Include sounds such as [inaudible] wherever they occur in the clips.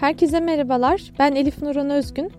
Herkese merhabalar. Ben Elif Nurhan Özgün.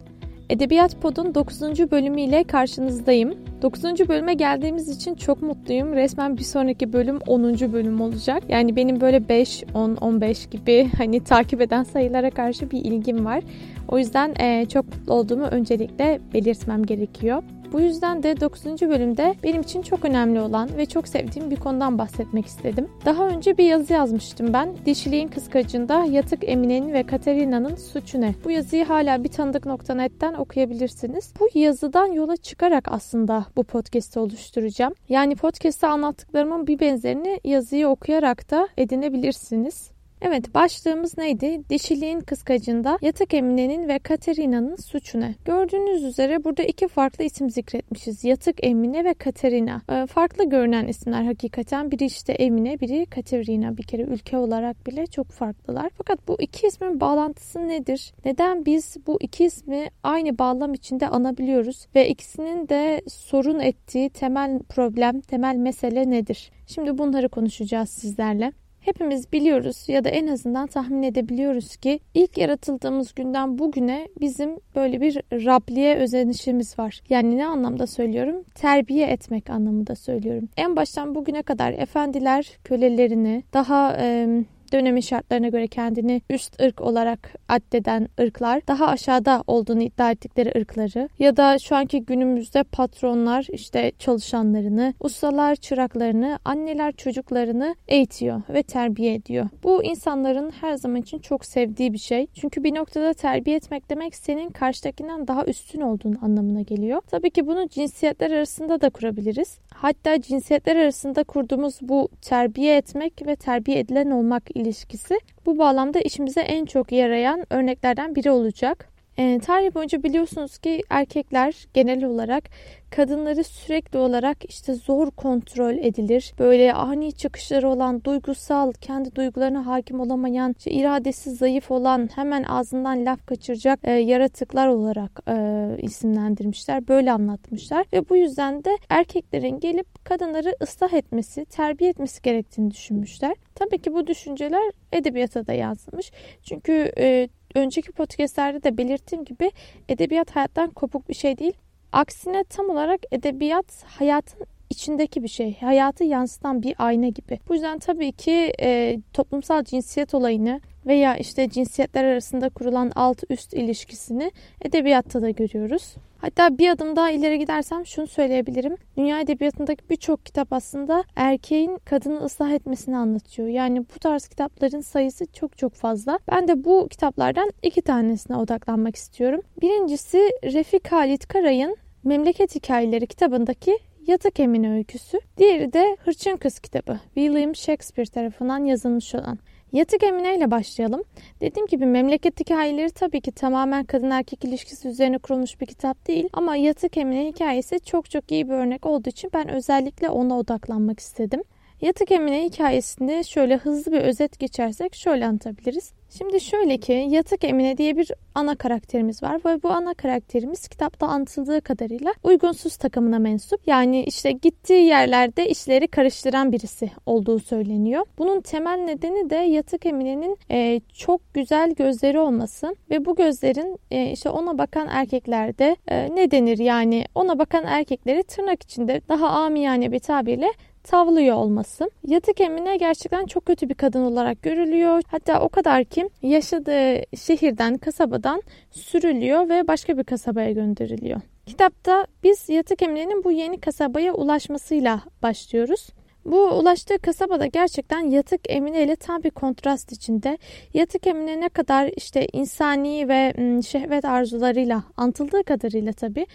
Edebiyat Pod'un 9. bölümüyle karşınızdayım. 9. bölüme geldiğimiz için çok mutluyum. Resmen bir sonraki bölüm 10. bölüm olacak. Yani benim böyle 5, 10, 15 gibi [laughs] hani takip eden sayılara karşı bir ilgim var. O yüzden çok mutlu olduğumu öncelikle belirtmem gerekiyor. Bu yüzden de 9. bölümde benim için çok önemli olan ve çok sevdiğim bir konudan bahsetmek istedim. Daha önce bir yazı yazmıştım ben. Dişiliğin kıskacında Yatık Emine'nin ve Katerina'nın suçu ne? Bu yazıyı hala bir tanıdık.net'ten okuyabilirsiniz. Bu yazıdan yola çıkarak aslında bu podcast'i oluşturacağım. Yani podcast'te anlattıklarımın bir benzerini yazıyı okuyarak da edinebilirsiniz. Evet başlığımız neydi? Dişiliğin kıskacında Yatak Emine'nin ve Katerina'nın suçu ne? Gördüğünüz üzere burada iki farklı isim zikretmişiz. Yatık Emine ve Katerina. Ee, farklı görünen isimler hakikaten. Biri işte Emine, biri Katerina. Bir kere ülke olarak bile çok farklılar. Fakat bu iki ismin bağlantısı nedir? Neden biz bu iki ismi aynı bağlam içinde anabiliyoruz? Ve ikisinin de sorun ettiği temel problem, temel mesele nedir? Şimdi bunları konuşacağız sizlerle. Hepimiz biliyoruz ya da en azından tahmin edebiliyoruz ki ilk yaratıldığımız günden bugüne bizim böyle bir Rabliğe özenişimiz var. Yani ne anlamda söylüyorum? Terbiye etmek anlamında söylüyorum. En baştan bugüne kadar efendiler kölelerini daha e, dönemin şartlarına göre kendini üst ırk olarak addeden ırklar daha aşağıda olduğunu iddia ettikleri ırkları ya da şu anki günümüzde patronlar işte çalışanlarını, ustalar çıraklarını, anneler çocuklarını eğitiyor ve terbiye ediyor. Bu insanların her zaman için çok sevdiği bir şey. Çünkü bir noktada terbiye etmek demek senin karşıdakinden daha üstün olduğun anlamına geliyor. Tabii ki bunu cinsiyetler arasında da kurabiliriz. Hatta cinsiyetler arasında kurduğumuz bu terbiye etmek ve terbiye edilen olmak ilişkisi bu bağlamda işimize en çok yarayan örneklerden biri olacak. E, tarih boyunca biliyorsunuz ki erkekler genel olarak kadınları sürekli olarak işte zor kontrol edilir. Böyle ani çıkışları olan, duygusal, kendi duygularına hakim olamayan, işte iradesi zayıf olan, hemen ağzından laf kaçıracak e, yaratıklar olarak e, isimlendirmişler. Böyle anlatmışlar ve bu yüzden de erkeklerin gelip kadınları ıslah etmesi, terbiye etmesi gerektiğini düşünmüşler. Tabii ki bu düşünceler edebiyata da yansımış. Çünkü e, önceki podcastlerde de belirttiğim gibi edebiyat hayattan kopuk bir şey değil. Aksine tam olarak edebiyat hayatın içindeki bir şey. Hayatı yansıtan bir ayna gibi. Bu yüzden tabii ki e, toplumsal cinsiyet olayını veya işte cinsiyetler arasında kurulan alt üst ilişkisini edebiyatta da görüyoruz. Hatta bir adım daha ileri gidersem şunu söyleyebilirim. Dünya edebiyatındaki birçok kitap aslında erkeğin kadını ıslah etmesini anlatıyor. Yani bu tarz kitapların sayısı çok çok fazla. Ben de bu kitaplardan iki tanesine odaklanmak istiyorum. Birincisi Refik Halit Karay'ın Memleket Hikayeleri kitabındaki Yatak Emine öyküsü. Diğeri de Hırçın Kız kitabı. William Shakespeare tarafından yazılmış olan. Yatık Emine ile başlayalım. Dediğim gibi memleket hikayeleri tabii ki tamamen kadın erkek ilişkisi üzerine kurulmuş bir kitap değil. Ama Yatık Emine hikayesi çok çok iyi bir örnek olduğu için ben özellikle ona odaklanmak istedim. Yatık Emine hikayesinde şöyle hızlı bir özet geçersek şöyle anlatabiliriz. Şimdi şöyle ki Yatık Emine diye bir ana karakterimiz var ve bu ana karakterimiz kitapta anlatıldığı kadarıyla uygunsuz takımına mensup. Yani işte gittiği yerlerde işleri karıştıran birisi olduğu söyleniyor. Bunun temel nedeni de Yatık Emine'nin e, çok güzel gözleri olması ve bu gözlerin e, işte ona bakan erkeklerde e, ne denir yani ona bakan erkekleri tırnak içinde daha amiyane bir tabirle tavlıyor olması. Yatık Emine gerçekten çok kötü bir kadın olarak görülüyor. Hatta o kadar ki yaşadığı şehirden, kasabadan sürülüyor ve başka bir kasabaya gönderiliyor. Kitapta biz Yatık Emine'nin bu yeni kasabaya ulaşmasıyla başlıyoruz. Bu ulaştığı kasabada gerçekten Yatık Emine ile tam bir kontrast içinde. Yatık Emine ne kadar işte insani ve şehvet arzularıyla antıldığı kadarıyla tabii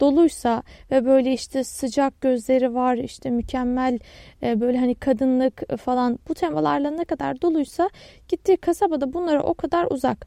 doluysa ve böyle işte sıcak gözleri var işte mükemmel e, böyle hani kadınlık falan bu temalarla ne kadar doluysa gittiği kasabada bunlara o kadar uzak.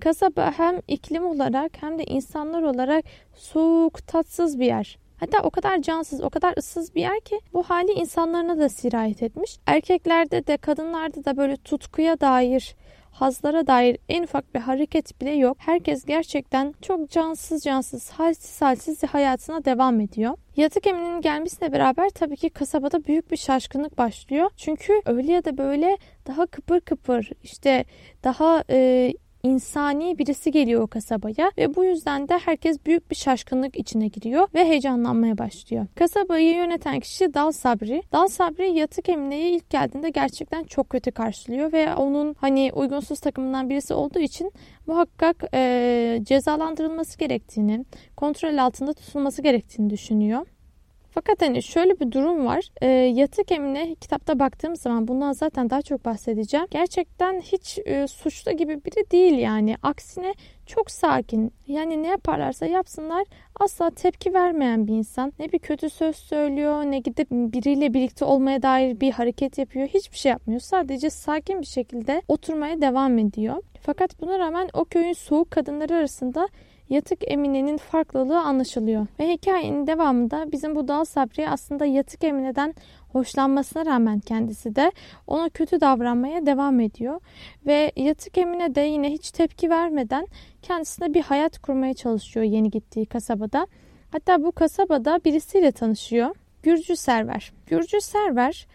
Kasaba hem iklim olarak hem de insanlar olarak soğuk, tatsız bir yer. Hatta o kadar cansız, o kadar ıssız bir yer ki bu hali insanlarına da sirayet etmiş. Erkeklerde de kadınlarda da böyle tutkuya dair hazlara dair en ufak bir hareket bile yok. Herkes gerçekten çok cansız cansız, halsiz halsiz hayatına devam ediyor. Yatık Emin'in gelmesiyle beraber tabii ki kasabada büyük bir şaşkınlık başlıyor. Çünkü öyle ya da böyle daha kıpır kıpır işte daha e, insani birisi geliyor o kasabaya ve bu yüzden de herkes büyük bir şaşkınlık içine giriyor ve heyecanlanmaya başlıyor. Kasabayı yöneten kişi Dal Sabri. Dal Sabri yatık Emine'ye ilk geldiğinde gerçekten çok kötü karşılıyor ve onun hani uygunsuz takımından birisi olduğu için muhakkak e, cezalandırılması gerektiğini, kontrol altında tutulması gerektiğini düşünüyor. Fakat hani şöyle bir durum var. E, yatık Emine kitapta baktığım zaman bundan zaten daha çok bahsedeceğim. Gerçekten hiç e, suçlu gibi biri değil yani. Aksine çok sakin. Yani ne yaparlarsa yapsınlar asla tepki vermeyen bir insan. Ne bir kötü söz söylüyor ne gidip biriyle birlikte olmaya dair bir hareket yapıyor. Hiçbir şey yapmıyor. Sadece sakin bir şekilde oturmaya devam ediyor. Fakat buna rağmen o köyün soğuk kadınları arasında Yatık Emine'nin farklılığı anlaşılıyor. Ve hikayenin devamında bizim bu Dal Sabri aslında Yatık Emine'den hoşlanmasına rağmen kendisi de ona kötü davranmaya devam ediyor. Ve Yatık Emine de yine hiç tepki vermeden kendisine bir hayat kurmaya çalışıyor yeni gittiği kasabada. Hatta bu kasabada birisiyle tanışıyor. Gürcü Server. Gürcü Server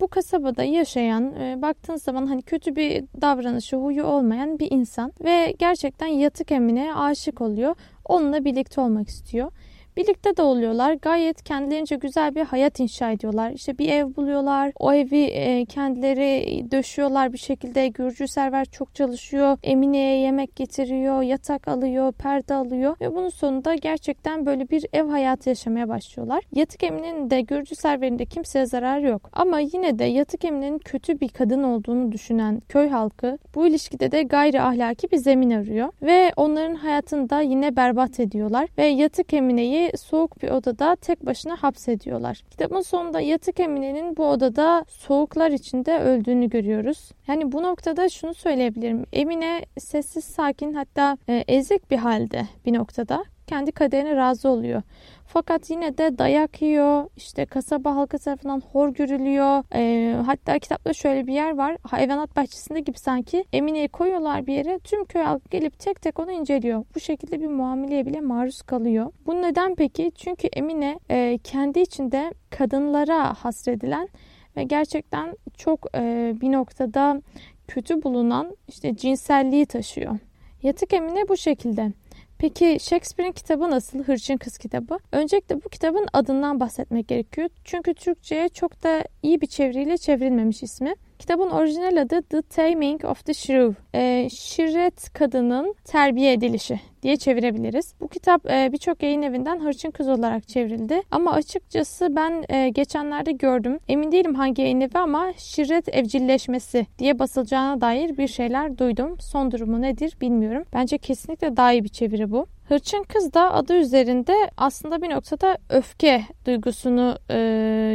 bu kasabada yaşayan, e, baktığın zaman hani kötü bir davranışı, huyu olmayan bir insan ve gerçekten yatık emine aşık oluyor. Onunla birlikte olmak istiyor. Birlikte de oluyorlar. Gayet kendilerince güzel bir hayat inşa ediyorlar. İşte bir ev buluyorlar. O evi e, kendileri döşüyorlar bir şekilde. Gürcü server çok çalışıyor. Emine'ye yemek getiriyor, yatak alıyor, perde alıyor ve bunun sonunda gerçekten böyle bir ev hayatı yaşamaya başlıyorlar. Yatık Emine'nin de Gürcü serverinde kimseye zarar yok. Ama yine de Yatık Emine'nin kötü bir kadın olduğunu düşünen köy halkı bu ilişkide de gayri ahlaki bir zemin arıyor ve onların hayatını da yine berbat ediyorlar ve Yatık Emine'yi soğuk bir odada tek başına hapsediyorlar. Kitabın sonunda yatık Emine'nin bu odada soğuklar içinde öldüğünü görüyoruz. Yani bu noktada şunu söyleyebilirim. Emine sessiz sakin hatta e, ezik bir halde bir noktada kendi kaderine razı oluyor. Fakat yine de dayak yiyor. İşte kasaba halkı tarafından hor görülüyor. E, hatta kitapta şöyle bir yer var. Hayvanat bahçesinde gibi sanki Emine'yi koyuyorlar bir yere. Tüm köy halkı gelip tek tek onu inceliyor. Bu şekilde bir muameleye bile maruz kalıyor. Bu neden peki? Çünkü Emine e, kendi içinde kadınlara hasredilen ve gerçekten çok e, bir noktada kötü bulunan işte cinselliği taşıyor. Yatık Emine bu şekilde. Peki Shakespeare'in kitabı nasıl? Hırçın Kız kitabı. Öncelikle bu kitabın adından bahsetmek gerekiyor. Çünkü Türkçe'ye çok da iyi bir çeviriyle çevrilmemiş ismi. Kitabın orijinal adı The Taming of the Shrew. E, şirret kadının terbiye edilişi diye çevirebiliriz. Bu kitap e, birçok yayın evinden Hırçın Kız olarak çevrildi. Ama açıkçası ben e, geçenlerde gördüm. Emin değilim hangi yayın evi ama şirret evcilleşmesi diye basılacağına dair bir şeyler duydum. Son durumu nedir bilmiyorum. Bence kesinlikle daha iyi bir çeviri bu. Hırçın kız da adı üzerinde aslında bir noktada öfke duygusunu e,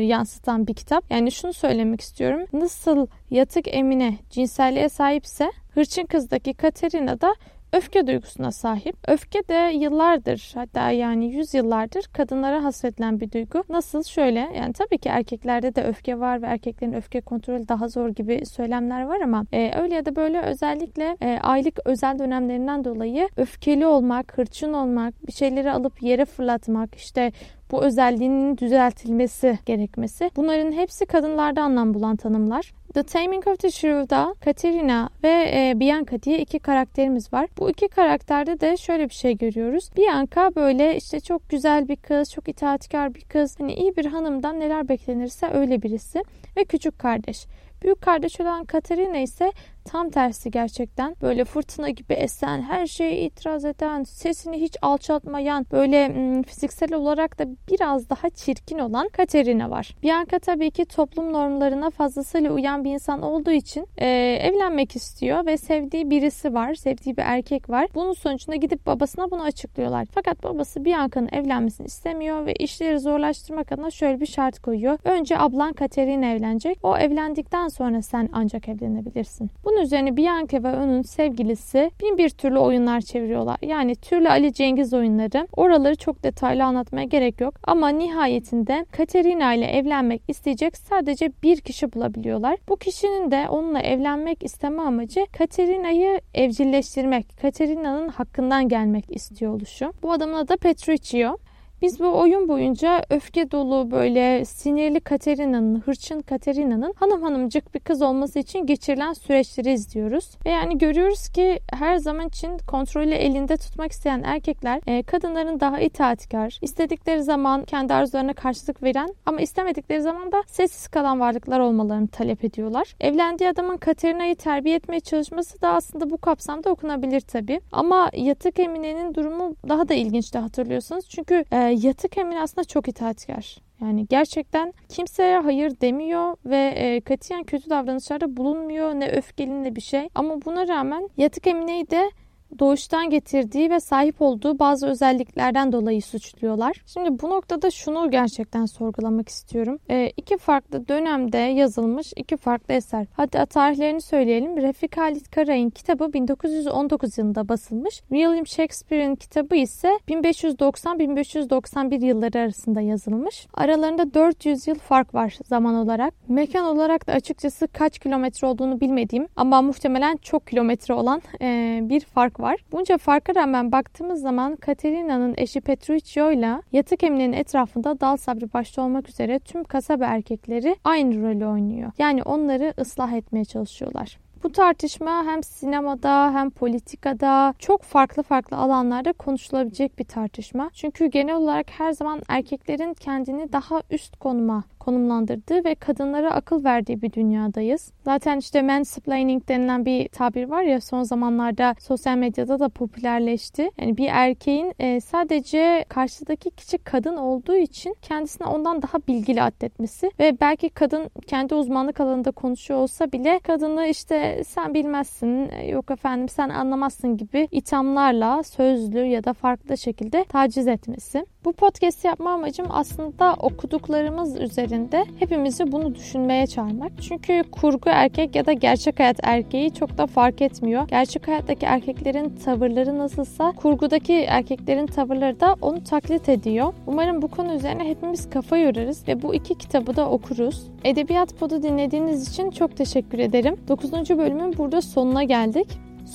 yansıtan bir kitap. Yani şunu söylemek istiyorum. Nasıl yatık Emine cinselliğe sahipse Hırçın Kız'daki Katerina da öfke duygusuna sahip. Öfke de yıllardır hatta yani yüz yıllardır kadınlara hasredilen bir duygu. Nasıl şöyle yani tabii ki erkeklerde de öfke var ve erkeklerin öfke kontrolü daha zor gibi söylemler var ama e, öyle ya da böyle özellikle e, aylık özel dönemlerinden dolayı öfkeli olmak, hırçın olmak, bir şeyleri alıp yere fırlatmak, işte bu özelliğinin düzeltilmesi gerekmesi. Bunların hepsi kadınlarda anlam bulan tanımlar. The Taming of the Shrew'da Katerina ve e, Bianca diye iki karakterimiz var. Bu iki karakterde de şöyle bir şey görüyoruz. Bianca böyle işte çok güzel bir kız, çok itaatkar bir kız. Hani iyi bir hanımdan neler beklenirse öyle birisi. Ve küçük kardeş. Büyük kardeş olan Katerina ise tam tersi gerçekten. Böyle fırtına gibi esen, her şeye itiraz eden, sesini hiç alçaltmayan, böyle fiziksel olarak da biraz daha çirkin olan Katerina var. Bianca tabii ki toplum normlarına fazlasıyla uyan bir insan olduğu için e, evlenmek istiyor ve sevdiği birisi var, sevdiği bir erkek var. Bunun sonucunda gidip babasına bunu açıklıyorlar. Fakat babası Bianca'nın evlenmesini istemiyor ve işleri zorlaştırmak adına şöyle bir şart koyuyor. Önce ablan Katerina evlenecek. O evlendikten sonra sen ancak evlenebilirsin. Bunun üzerine Bianca ve onun sevgilisi bin bir türlü oyunlar çeviriyorlar. Yani türlü Ali Cengiz oyunları. Oraları çok detaylı anlatmaya gerek yok. Ama nihayetinde Katerina ile evlenmek isteyecek sadece bir kişi bulabiliyorlar. Bu kişinin de onunla evlenmek isteme amacı Katerina'yı evcilleştirmek. Katerina'nın hakkından gelmek istiyor oluşu. Bu adamın adı Petruccio. Biz bu oyun boyunca öfke dolu böyle sinirli Katerina'nın, hırçın Katerina'nın hanım hanımcık bir kız olması için geçirilen süreçleri izliyoruz. Ve yani görüyoruz ki her zaman için kontrolü elinde tutmak isteyen erkekler e, kadınların daha itaatkar, istedikleri zaman kendi arzularına karşılık veren ama istemedikleri zaman da sessiz kalan varlıklar olmalarını talep ediyorlar. Evlendiği adamın Katerina'yı terbiye etmeye çalışması da aslında bu kapsamda okunabilir tabii. Ama Yatık Emine'nin durumu daha da ilginçti hatırlıyorsanız. Çünkü e, Yatık Emine aslında çok itaatkar. Yani gerçekten kimseye hayır demiyor ve e, katiyen kötü davranışlarda bulunmuyor. Ne öfkeli ne bir şey. Ama buna rağmen Yatık Emine'yi de doğuştan getirdiği ve sahip olduğu bazı özelliklerden dolayı suçluyorlar. Şimdi bu noktada şunu gerçekten sorgulamak istiyorum. E, iki farklı dönemde yazılmış iki farklı eser. Hatta tarihlerini söyleyelim. Refik Halit Karay'ın kitabı 1919 yılında basılmış. William Shakespeare'in kitabı ise 1590-1591 yılları arasında yazılmış. Aralarında 400 yıl fark var zaman olarak. Mekan olarak da açıkçası kaç kilometre olduğunu bilmediğim ama muhtemelen çok kilometre olan e, bir fark var. Bunca farka rağmen baktığımız zaman Katerina'nın eşi Petruccio ile yatık eminin etrafında dal sabri başta olmak üzere tüm kasaba erkekleri aynı rolü oynuyor. Yani onları ıslah etmeye çalışıyorlar. Bu tartışma hem sinemada hem politikada çok farklı farklı alanlarda konuşulabilecek bir tartışma. Çünkü genel olarak her zaman erkeklerin kendini daha üst konuma konumlandırdığı ve kadınlara akıl verdiği bir dünyadayız. Zaten işte mansplaining denilen bir tabir var ya son zamanlarda sosyal medyada da popülerleşti. Yani bir erkeğin e, sadece karşıdaki kişi kadın olduğu için kendisine ondan daha bilgili atletmesi ve belki kadın kendi uzmanlık alanında konuşuyor olsa bile kadını işte sen bilmezsin yok efendim sen anlamazsın gibi ithamlarla sözlü ya da farklı şekilde taciz etmesi. Bu podcast yapma amacım aslında okuduklarımız üzerinde hepimizi bunu düşünmeye çağırmak. Çünkü kurgu erkek ya da gerçek hayat erkeği çok da fark etmiyor. Gerçek hayattaki erkeklerin tavırları nasılsa kurgudaki erkeklerin tavırları da onu taklit ediyor. Umarım bu konu üzerine hepimiz kafa yorarız ve bu iki kitabı da okuruz. Edebiyat Pod'u dinlediğiniz için çok teşekkür ederim. 9. bölümün burada sonuna geldik.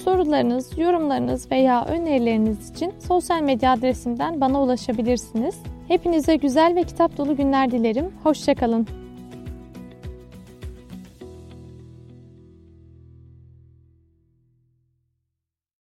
Sorularınız, yorumlarınız veya önerileriniz için sosyal medya adresimden bana ulaşabilirsiniz. Hepinize güzel ve kitap dolu günler dilerim. Hoşçakalın.